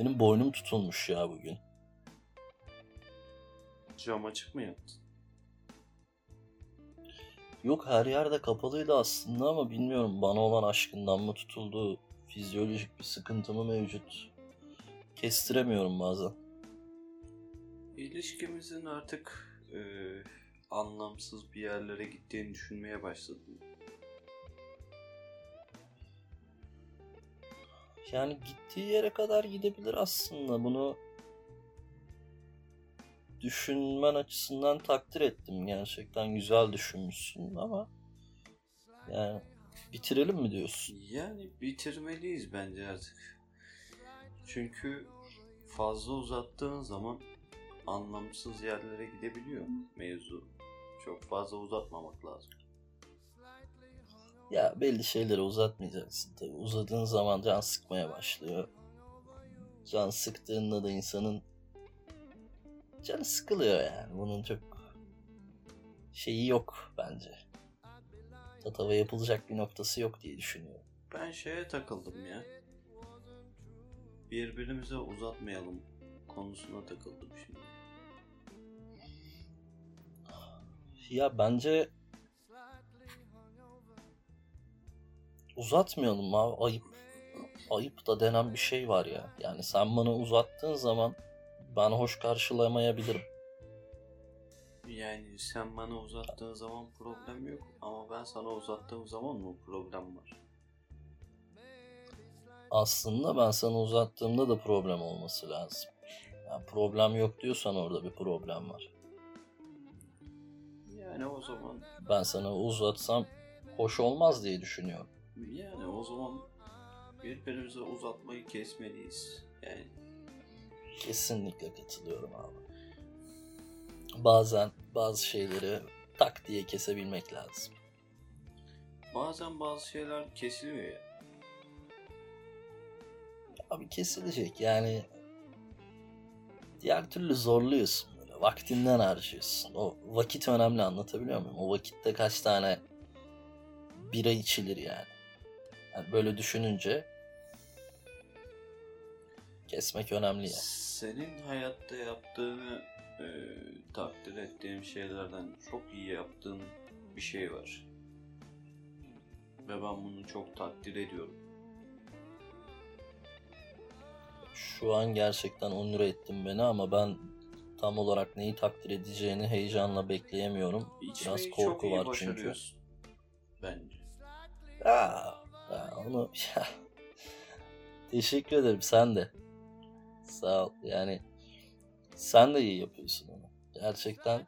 Benim boynum tutulmuş ya bugün. Cam açık mı yaptın? Yok her yerde kapalıydı aslında ama bilmiyorum bana olan aşkından mı tutuldu, fizyolojik bir sıkıntı mı mevcut. Kestiremiyorum bazen. İlişkimizin artık e, anlamsız bir yerlere gittiğini düşünmeye başladım. Yani gittiği yere kadar gidebilir aslında. Bunu düşünmen açısından takdir ettim. Gerçekten güzel düşünmüşsün ama yani bitirelim mi diyorsun? Yani bitirmeliyiz bence artık. Çünkü fazla uzattığın zaman anlamsız yerlere gidebiliyor mevzu. Çok fazla uzatmamak lazım. Ya belli şeyleri uzatmayacaksın tabii. Uzadığın zaman can sıkmaya başlıyor. Can sıktığında da insanın canı sıkılıyor yani. Bunun çok şeyi yok bence. Tatava yapılacak bir noktası yok diye düşünüyorum. Ben şeye takıldım ya. Birbirimize uzatmayalım konusuna takıldım şimdi. Ya bence uzatmayalım abi ayıp. Ayıp da denen bir şey var ya. Yani sen bana uzattığın zaman ben hoş karşılamayabilirim. Yani sen bana uzattığın zaman problem yok ama ben sana uzattığım zaman mı problem var? Aslında ben sana uzattığımda da problem olması lazım. Yani problem yok diyorsan orada bir problem var. Yani o zaman Ben sana uzatsam hoş olmaz diye düşünüyorum. Yani o zaman birbirimize uzatmayı kesmeliyiz. Yani Kesinlikle katılıyorum abi. Bazen bazı şeyleri tak diye kesebilmek lazım. bazen bazı şeyler kesiliyor ya. Abi kesilecek yani diğer türlü zorluyorsun böyle vaktinden harcıyorsun. O vakit önemli anlatabiliyor muyum? O vakitte kaç tane bira içilir yani. Yani böyle düşününce kesmek önemli ya. Senin hayatta yaptığını e, takdir ettiğim şeylerden çok iyi yaptığın bir şey var. Ve ben bunu çok takdir ediyorum. Şu an gerçekten onur ettin beni ama ben tam olarak neyi takdir edeceğini heyecanla bekleyemiyorum. Biraz İçmeyi çok korku iyi var çünkü. Bence. Aa, ya onu teşekkür ederim sen de. Sağ ol. Yani sen de iyi yapıyorsun onu. Gerçekten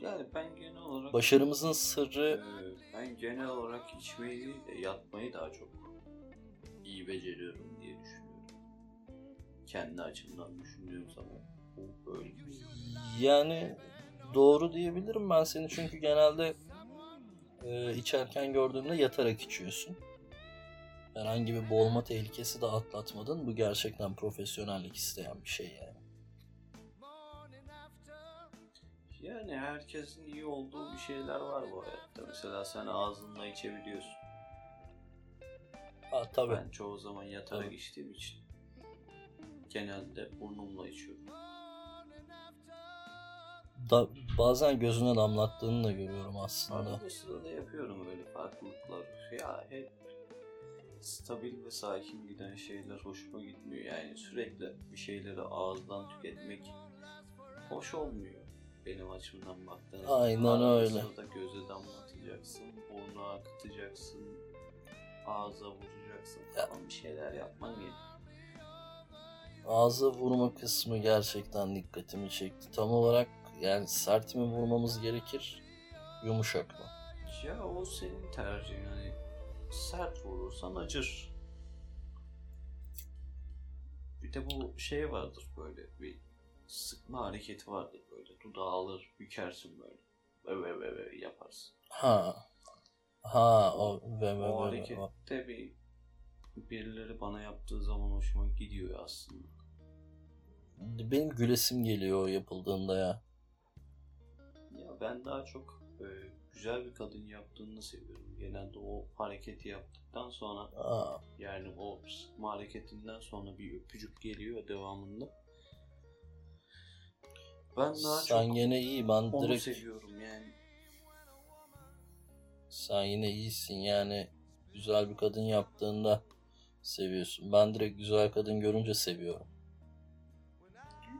Yani ben genel olarak başarımızın sırrı e, ben genel olarak içmeyi değil de yatmayı daha çok iyi beceriyorum diye düşünüyorum. Kendi açımdan düşündüğüm zaman bu böyle. yani doğru diyebilirim ben seni çünkü genelde e, içerken gördüğümde yatarak içiyorsun. Herhangi bir boğulma tehlikesi de atlatmadın. Bu gerçekten profesyonellik isteyen bir şey yani. Yani herkesin iyi olduğu bir şeyler var bu hayatta. Mesela sen ağzınla içebiliyorsun. Ha, tabii. Ben çoğu zaman yatarak Tabii. içtiğim için genelde burnumla içiyorum. Da, bazen gözüne damlattığını da görüyorum aslında. Arada sırada da yapıyorum böyle farklılıklar. Ya hep stabil ve sakin giden şeyler hoşuma gitmiyor. Yani sürekli bir şeyleri ağızdan tüketmek hoş olmuyor benim açımdan baktığınız zaman. Aynen öyle. sırada göze damlatacaksın, burnu akıtacaksın, ağza vuracaksın falan bir şeyler yapman gerekiyor. Ağza vurma kısmı gerçekten dikkatimi çekti. Tam olarak yani sert mi vurmamız gerekir, yumuşak mı? Ya o senin tercihin. Hani sert vurursan acır. Bir de bu şey vardır böyle bir sıkma hareketi vardır böyle. Dudağı alır, bükersin böyle. Ve ve ve ve yaparsın. Ha. Ha o ve ve o ve- ve- harekette bir birileri bana yaptığı zaman hoşuma gidiyor aslında. Benim gülesim geliyor o yapıldığında ya. Ya ben daha çok e, güzel bir kadın yaptığını seviyorum. Genelde o hareketi yaptıktan sonra Aa, yani o sıkma hareketinden sonra bir öpücük geliyor devamında. Ben daha sen çok yine iyi ben onu direkt seviyorum yani. sen yine iyisin yani güzel bir kadın yaptığında seviyorsun. Ben direkt güzel kadın görünce seviyorum.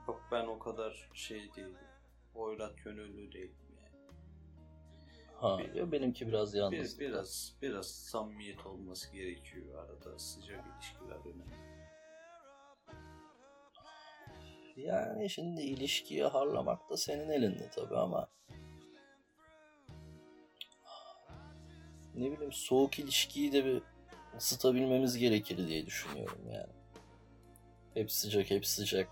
Yok ben o kadar şey değilim. Hoyrat gönüllü değilim yani. Ha, Bir- benimki biraz Bir, yalnız. biraz biraz samimiyet olması gerekiyor arada sıcak ilişkiler önemli. Yani şimdi ilişkiyi harlamak da senin elinde tabii ama ne bileyim soğuk ilişkiyi de bir ısıtabilmemiz gerekir diye düşünüyorum yani. Hep sıcak hep sıcak.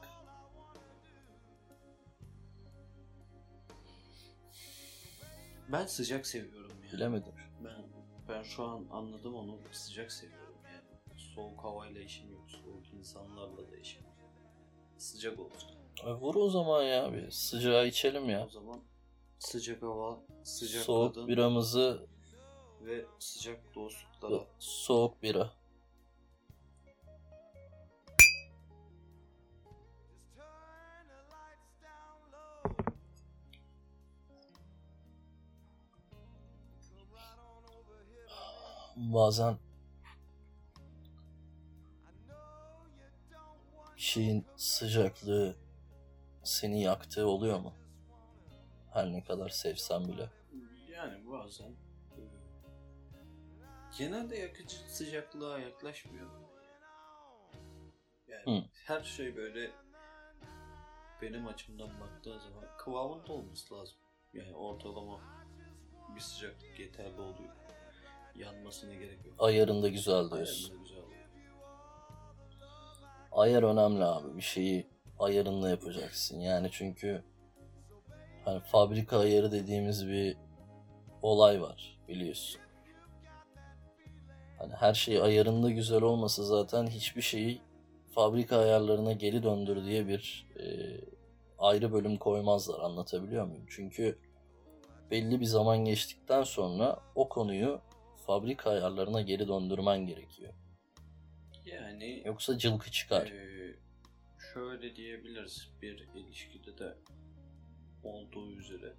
Ben sıcak seviyorum yani. Bilemedim. Ben ben şu an anladım onu sıcak seviyorum yani. Soğuk havayla işim yok, soğuk insanlarla da işim yok. Sıcak olsun. E, vur o zaman ya bir sıcağı içelim ya. O zaman sıcak hava, sıcak Soğuk kadın biramızı ve sıcak dostluklara. soğuk bira. Bazen şeyin sıcaklığı seni yaktığı oluyor mu? Her ne kadar sevsen bile. Yani bazen e, genelde yakıcı sıcaklığa yaklaşmıyor. Yani Hı. her şey böyle benim açımdan baktığı zaman kıvamında olması lazım. Yani ortalama bir sıcaklık yeterli oluyor. Yanmasına gerek yok. Ayarında güzel diyorsun. Ayarında güzel oluyor. Ayar önemli abi. Bir şeyi ayarınla yapacaksın. Yani çünkü hani fabrika ayarı dediğimiz bir olay var biliyorsun. Hani her şey ayarında güzel olmasa zaten hiçbir şeyi fabrika ayarlarına geri döndür diye bir e, ayrı bölüm koymazlar. Anlatabiliyor muyum? Çünkü belli bir zaman geçtikten sonra o konuyu fabrika ayarlarına geri döndürmen gerekiyor. Yani Yoksa cılkı çıkar. Ee, şöyle diyebiliriz bir ilişkide de olduğu üzere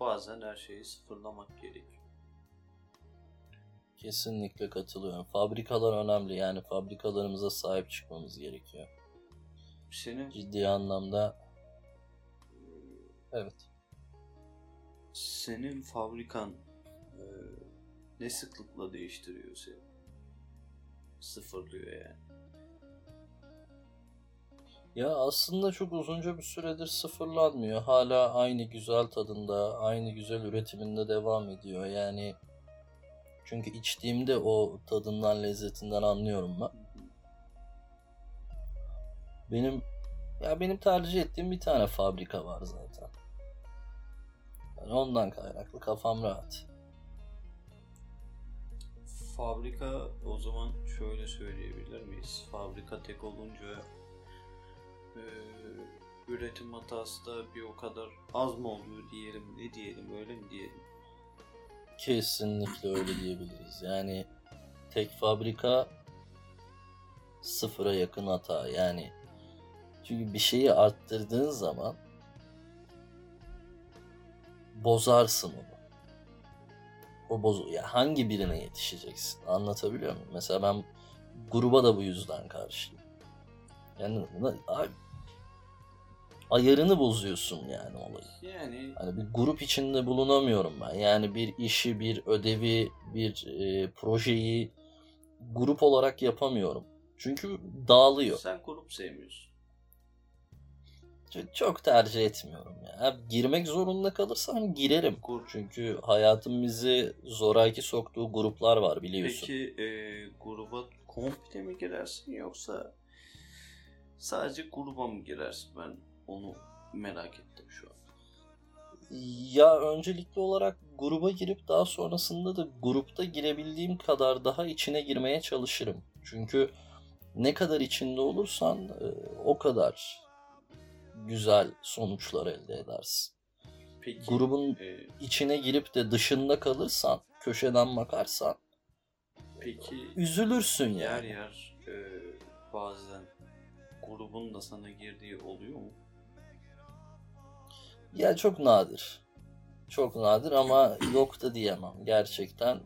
bazen her şeyi sıfırlamak gerekiyor. Kesinlikle katılıyorum. Fabrikalar önemli. Yani fabrikalarımıza sahip çıkmamız gerekiyor. Senin Ciddi anlamda evet. senin fabrikan e, ne sıklıkla değiştiriyor seni? Sıfırlıyor yani. Ya aslında çok uzunca bir süredir sıfırlanmıyor. Hala aynı güzel tadında, aynı güzel üretiminde devam ediyor. Yani çünkü içtiğimde o tadından, lezzetinden anlıyorum ben. Benim ya benim tercih ettiğim bir tane fabrika var zaten. Yani ondan kaynaklı kafam rahat. Fabrika o zaman şöyle söyleyebilir miyiz? Fabrika tek olunca e, üretim hatası da bir o kadar az mı oluyor diyelim ne diyelim öyle mi diyelim? Kesinlikle öyle diyebiliriz. Yani tek fabrika sıfıra yakın hata. Yani çünkü bir şeyi arttırdığın zaman bozarsın onu. O bozu ya hangi birine yetişeceksin? Anlatabiliyor muyum? Mesela ben gruba da bu yüzden karşıyım. Yani na- ay- ayarını bozuyorsun yani olayı. Yani Hani bir grup içinde bulunamıyorum ben. Yani bir işi, bir ödevi, bir e, projeyi grup olarak yapamıyorum. Çünkü dağılıyor. sen grup sevmiyorsun. Çok tercih etmiyorum ya. Girmek zorunda kalırsam girerim. Grup. Çünkü hayatın bizi zoraki soktuğu gruplar var biliyorsun. Peki e, gruba komple mi girersin yoksa sadece gruba mı girersin? Ben onu merak ettim şu an. Ya öncelikli olarak gruba girip daha sonrasında da grupta girebildiğim kadar daha içine girmeye çalışırım. Çünkü ne kadar içinde olursan e, o kadar güzel sonuçlar elde edersin. Peki grubun e, içine girip de dışında kalırsan, köşeden bakarsan peki üzülürsün yer yani. yer e, bazen grubun da sana girdiği oluyor mu? Ya çok nadir. Çok nadir ama yok da diyemem. Gerçekten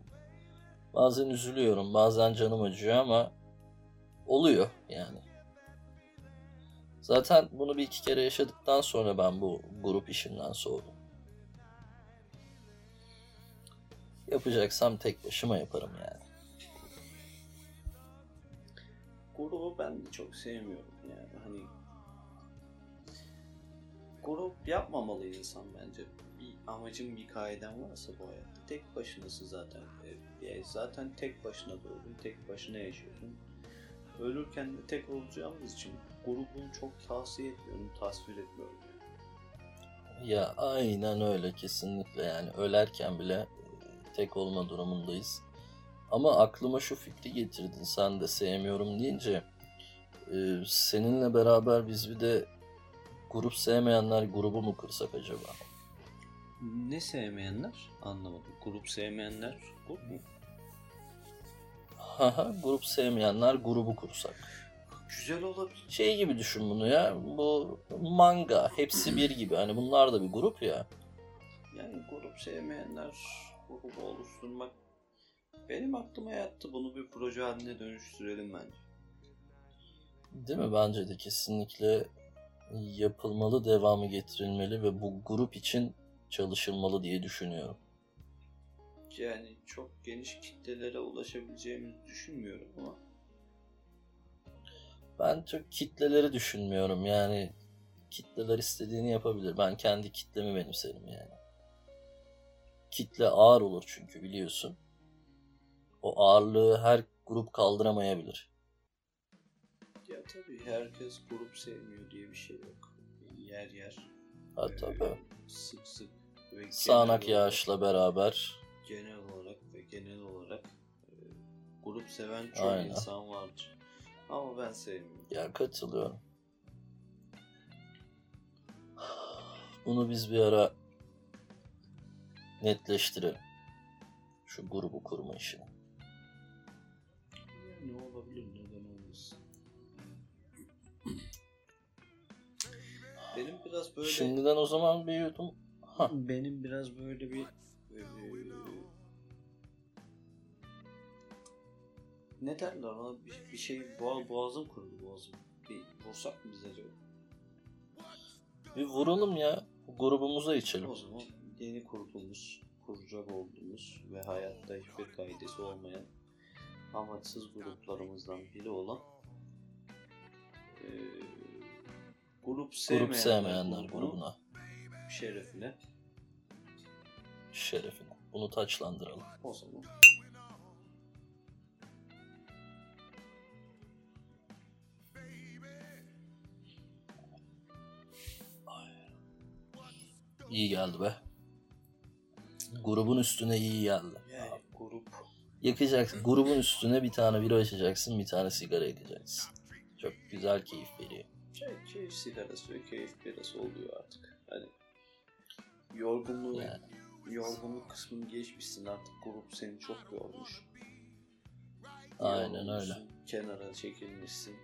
bazen üzülüyorum, bazen canım acıyor ama oluyor yani. Zaten bunu bir iki kere yaşadıktan sonra ben bu grup işinden soğudum. Yapacaksam tek başıma yaparım yani. Grubu ben de çok sevmiyorum yani hani grup yapmamalı insan bence. Bir amacın bir kaiden varsa bu hayatta tek başınasın zaten. E, yani zaten tek başına doğdun, tek başına yaşıyorsun. Ölürken de tek olacağımız için grubunu çok tavsiye etmiyorum, tasvir etmiyorum. Ya aynen öyle kesinlikle yani ölerken bile e, tek olma durumundayız. Ama aklıma şu fikri getirdin sen de sevmiyorum deyince e, seninle beraber biz bir de grup sevmeyenler grubu mu kursak acaba? Ne sevmeyenler? Anlamadım. Grup sevmeyenler grup mu? Haha grup sevmeyenler grubu kursak. Güzel olabilir. Şey gibi düşün bunu ya bu manga hepsi bir gibi hani bunlar da bir grup ya. Yani grup sevmeyenler grubu oluşturmak benim aklıma yattı. Bunu bir proje haline dönüştürelim bence. Değil mi? Bence de kesinlikle yapılmalı, devamı getirilmeli ve bu grup için çalışılmalı diye düşünüyorum. Yani çok geniş kitlelere ulaşabileceğimizi düşünmüyorum ama Ben çok kitleleri düşünmüyorum. Yani kitleler istediğini yapabilir. Ben kendi kitlemi benimserim yani. Kitle ağır olur çünkü biliyorsun. O ağırlığı her grup kaldıramayabilir. ya tabii herkes grup sevmiyor diye bir şey yok. Yer yer. Ha tabii. Sık sık ve Sağanak yağışla beraber. Genel olarak ve genel olarak e, grup seven çok Aynen. insan vardır. Ama ben sevmiyorum. Ya katılıyorum. Bunu biz bir ara netleştirelim. Şu grubu kurma işini. Ne olabilir neden olmasın. Benim biraz böyle Şimdiden o zaman bir yudum. Benim biraz böyle bir ne derler ona bir, bir şey boğaz, boğazım kurudu boğazım. Bir vursak mı biz acaba? bir vuralım ya. Grubumuza içelim. O zaman yeni kurduğumuz, kuracak olduğumuz ve hayatta hiçbir kaidesi olmayan amaçsız gruplarımızdan biri olan eee, grup sevmeyenler, Grup sevmeyenler grubuna. şerefine Şerefine. Bunu taçlandıralım. o zaman İyi geldi be. Grubun üstüne iyi geldi. yani grup Yakacaksın. Grubun üstüne bir tane bira açacaksın, bir tane sigara yakacaksın. Çok güzel keyif veriyor. şey, keyif sigarası ve keyif birası oluyor artık. Hani yorgunluğu Yani. yorgunluk kısmını geçmişsin artık grup seni çok yormuş. Aynen öyle. Kenara çekilmişsin.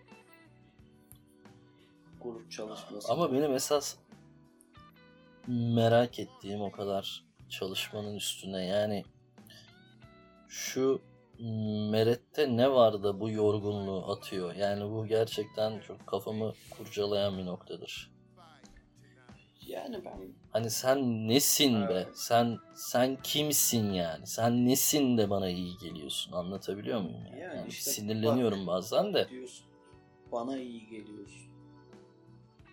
Grup çalışması. Ama benim esas merak ettiğim o kadar çalışmanın üstüne yani şu Meret'te ne var da bu yorgunluğu atıyor? Yani bu gerçekten çok kafamı kurcalayan bir noktadır. yani ben Hani sen nesin be? Evet. Sen sen kimsin yani? Sen nesin de bana iyi geliyorsun? Anlatabiliyor muyum? Yani, Yani Yani işte sinirleniyorum bazen de. diyorsun bana iyi geliyorsun.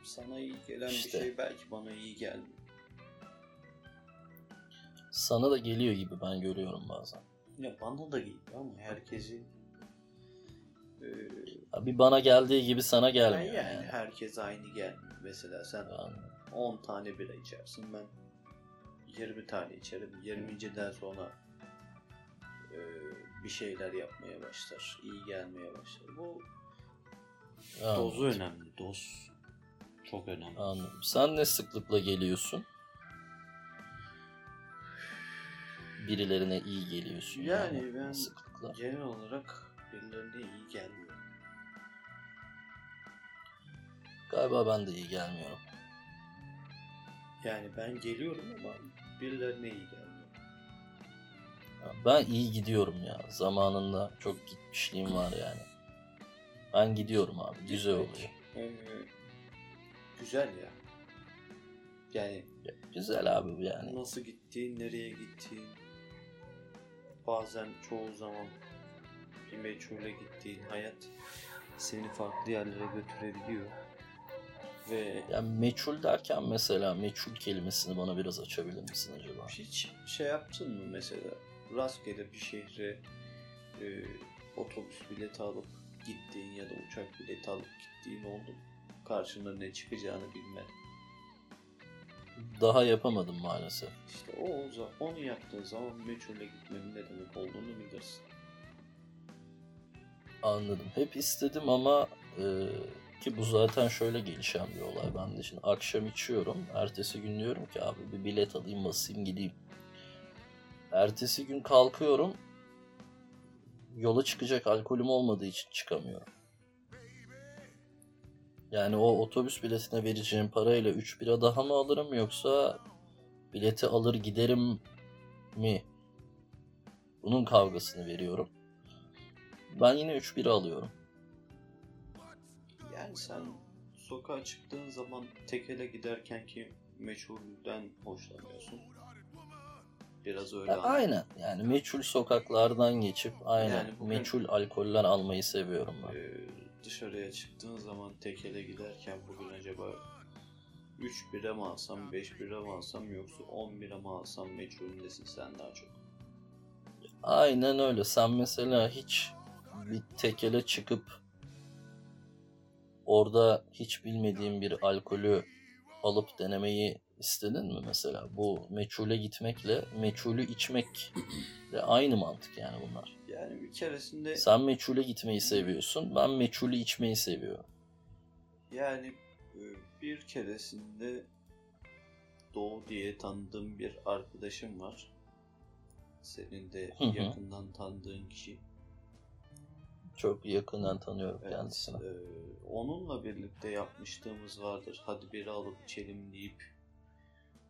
Sana iyi gelen İşte. bir şey belki bana iyi gelmiyor. Sana da geliyor gibi ben görüyorum bazen. Ya bana da geliyor ama herkesi Ha, Bir bana geldiği gibi sana gelmiyor yani, yani. herkes aynı gelmiyor. Mesela sen Yani 10 tane bira içersin ben 20 tane içerim. 20.den sonra eee, bir şeyler yapmaya başlar. iyi gelmeye başlar. Bu anladım. dozu önemli. Doz çok önemli. Anladım. Sen ne sıklıkla geliyorsun? Birilerine iyi geliyorsun. Yani ben sıklıkla. genel olarak birilerine iyi gelmiyor. Galiba ben de iyi gelmiyorum. Yani ben geliyorum ama birilerine iyi gelmiyor. Ya Ben iyi gidiyorum ya. Zamanında çok gitmişliğim var yani. Ben gidiyorum abi. Güzel oluyor. ee, güzel ya. Yani Ya, Güzel abi yani. nasıl gittiğin, nereye gittiğin. Bazen çoğu zaman bir meçhule gittiğin hayat seni farklı yerlere götürebiliyor. Ve Yani meçhul derken mesela meçhul kelimesini bana biraz açabilir misin acaba? hiç şey yaptın mı mesela rastgele bir şehre e, otobüs bileti alıp gittiğin ya da uçak bileti alıp gittiğin oldu mu? Karşına ne çıkacağını bilmen. Daha yapamadım maalesef. İşte o, o za- onu yaptığın zaman meçhule gitmenin ne demek olduğunu bilirsin. Anladım. Hep istedim ama e, ki bu zaten şöyle gelişen bir olay. Ben de şimdi akşam içiyorum. Ertesi gün diyorum ki abi bir bilet alayım basayım gideyim. Ertesi gün kalkıyorum. Yola çıkacak alkolüm olmadığı için çıkamıyorum. Yani o otobüs biletine vereceğim parayla 3 bira daha mı alırım yoksa bileti alır giderim mi? Bunun kavgasını veriyorum. Ben yine 3 bira alıyorum. Yani sen sokağa çıktığın zaman tekele giderken ki meçhulden hoşlanıyorsun. Biraz öyle Ya, aynen yani meçhul sokaklardan geçip aynen Yani bugün- meçhul alkoller almayı seviyorum ben. Ee, dışarıya çıktığın zaman tekele giderken bugün acaba 3 bira mı alsam, 5 bira mı alsam yoksa 10 bira mı alsam meçhulündesin sen daha çok. Aynen öyle. Sen mesela hiç bir tekele çıkıp orada hiç bilmediğin bir alkolü alıp denemeyi istedin mi mesela? Bu meçhule gitmekle meçhulü içmek de aynı mantık yani bunlar. Yani bir keresinde Sen meçhule gitmeyi seviyorsun. Ben meçhulü içmeyi seviyorum. yani e, bir keresinde Doğu diye tanıdığım bir arkadaşım var. Senin de Hı hı. yakından tanıdığın kişi. Çok yakından tanıyorum Evet, kendisini. e, onunla birlikte yapmışlığımız vardır. Hadi biri alıp içelim deyip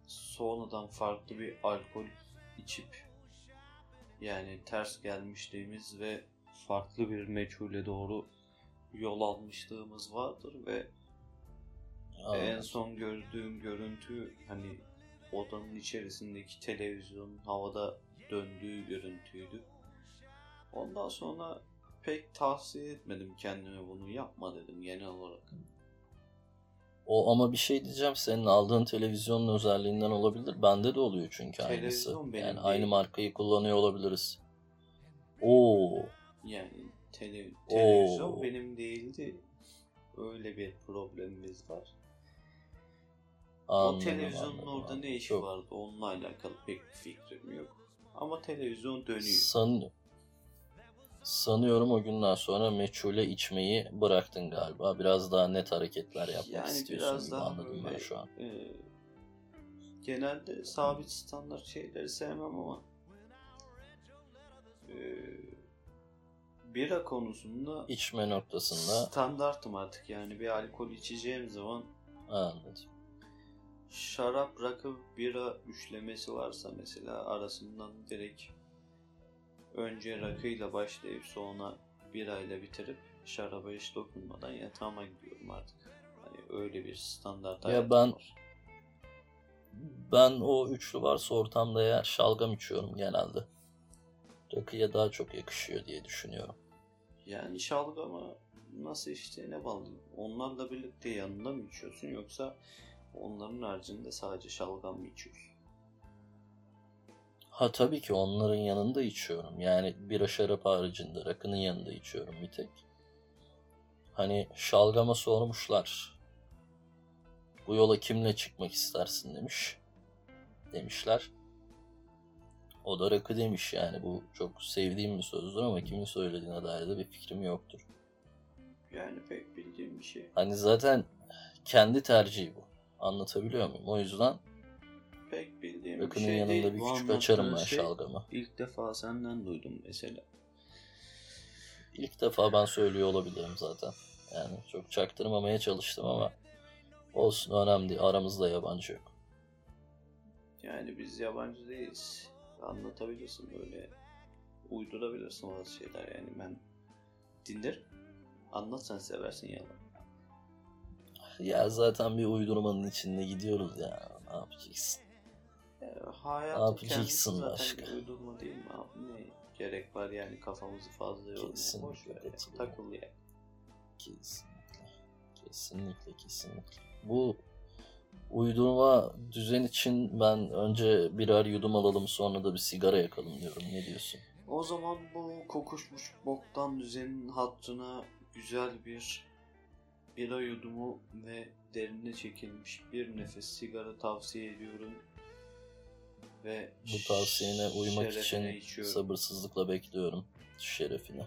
sonradan farklı bir alkol içip yani ters gelmişliğimiz ve farklı bir meçhule doğru yol almışlığımız vardır ve en Anladım. son gördüğüm görüntü hani odanın içerisindeki televizyonun havada döndüğü görüntüydü. Ondan sonra pek tavsiye etmedim kendime bunu yapma dedim genel olarak. O ama bir şey diyeceğim. Senin aldığın televizyonun özelliğinden olabilir. Bende de oluyor çünkü aynısı. Televizyon benim Yani değil. aynı markayı kullanıyor olabiliriz. Oo. Yani tele, televizyon Oo. benim değildi. Öyle bir problemimiz var. Anladım, o televizyonun anladım, orada anladım. ne işi Çok vardı onunla alakalı pek bir fikrim yok. Ama televizyon dönüyor. San... Sanıyorum o günden sonra meçhule içmeyi bıraktın galiba. Biraz daha net hareketler yapmak Yani istiyorsun biraz gibi daha anladım ben böyle- şu an. Ee, genelde sabit standart şeyleri sevmem ama ee, bira konusunda İçme noktasında standartım artık yani bir alkol içeceğim zaman anladım. şarap, rakı, bira üçlemesi varsa mesela arasından direkt önce rakıyla başlayıp sonra birayla bitirip şaraba hiç dokunmadan yatağıma gidiyorum artık. Hani öyle bir standart Ya ben- var. Ben o üçlü varsa ortamda ya şalgam içiyorum genelde. Rakıya daha çok yakışıyor diye düşünüyorum. Yani şalgama nasıl içtiğine bağlı. Onlarla birlikte yanında mı içiyorsun yoksa onların haricinde sadece şalgam mı içiyorsun? Ha tabii ki onların yanında içiyorum. Yani bira şarap haricinde rakının yanında içiyorum bir tek. Hani şalgama sormuşlar. Bu yola kimle çıkmak istersin demiş. Demişler. O da rakı demiş yani. Bu çok sevdiğim bir sözdür ama kimin söylediğine dair de bir fikrim yoktur. Yani pek bildiğim bir şey. Hani zaten kendi tercihi bu. Anlatabiliyor muyum? O yüzden Rakının şey yanında değil. bir küçük açarım ben şey şalgamı. İlk defa senden duydum mesela. İlk defa ben söylüyor olabilirim zaten. Yani çok çaktırmamaya çalıştım ama olsun önemli değil. Aramızda yabancı yok. Yani biz yabancı değiliz. Anlatabilirsin böyle. Uydurabilirsin bazı şeyler yani ben dinlerim. Anlat sen seversin yalan. Ya zaten bir uydurmanın içinde gidiyoruz ya. Ne yapacaksın? Ya, hayatın yapacaksın kendisi zaten uydurma değil mi abi? Ne gerek var yani kafamızı fazla yormaya. Boş ver ya. katılıyorum. Takıl yani. Kesinlikle. Kesinlikle kesinlikle. Bu uydurma düzen için ben önce birer yudum alalım sonra da bir sigara yakalım diyorum. Ne diyorsun? O zaman bu kokuşmuş boktan düzenin hattına güzel bir bira yudumu ve derine çekilmiş bir nefes sigara tavsiye ediyorum. Ve Bu tavsiyene uymak için içiyorum. sabırsızlıkla bekliyorum. Şerefine.